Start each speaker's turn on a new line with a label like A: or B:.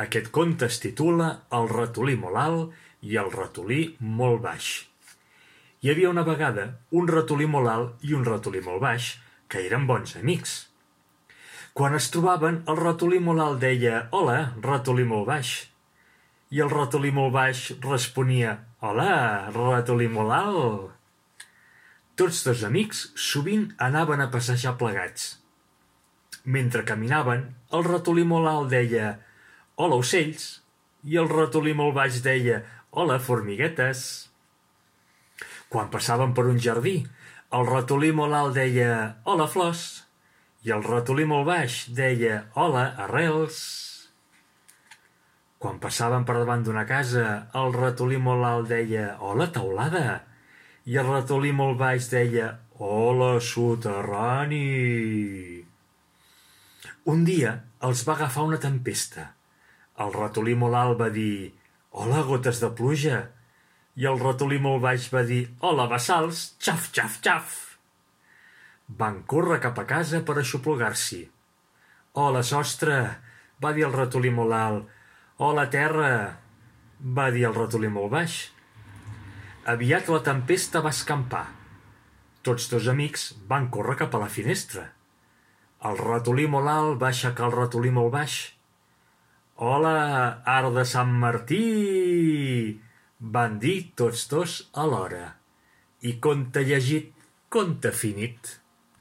A: Aquest conte es titula El ratolí molt alt i el ratolí molt baix. Hi havia una vegada un ratolí molt alt i un ratolí molt baix, que eren bons amics. Quan es trobaven, el ratolí molt alt deia «Hola, ratolí molt baix». I el ratolí molt baix responia «Hola, ratolí molt alt». Tots dos amics sovint anaven a passejar plegats. Mentre caminaven, el ratolí molt alt deia Hola, ocells! I el ratolí molt baix deia Hola, formiguetes! Quan passaven per un jardí, el ratolí molt alt deia Hola, flors! I el ratolí molt baix deia Hola, arrels! Quan passaven per davant d'una casa, el ratolí molt alt deia Hola, taulada! I el ratolí molt baix deia Hola, soterrani! Un dia els va agafar una tempesta el ratolí molt alt va dir «Hola, gotes de pluja!» i el ratolí molt baix va dir «Hola, bassals! Xaf, xaf, xaf!» Van córrer cap a casa per aixoplugar-s'hi. «Hola, sostre!» va dir el ratolí molt alt. «Hola, terra!» va dir el ratolí molt baix. Aviat la tempesta va escampar. Tots dos amics van córrer cap a la finestra. El ratolí molt alt va aixecar el ratolí molt baix Hola, art de Sant Martí! Van dir tots dos alhora. I conte llegit, conte finit.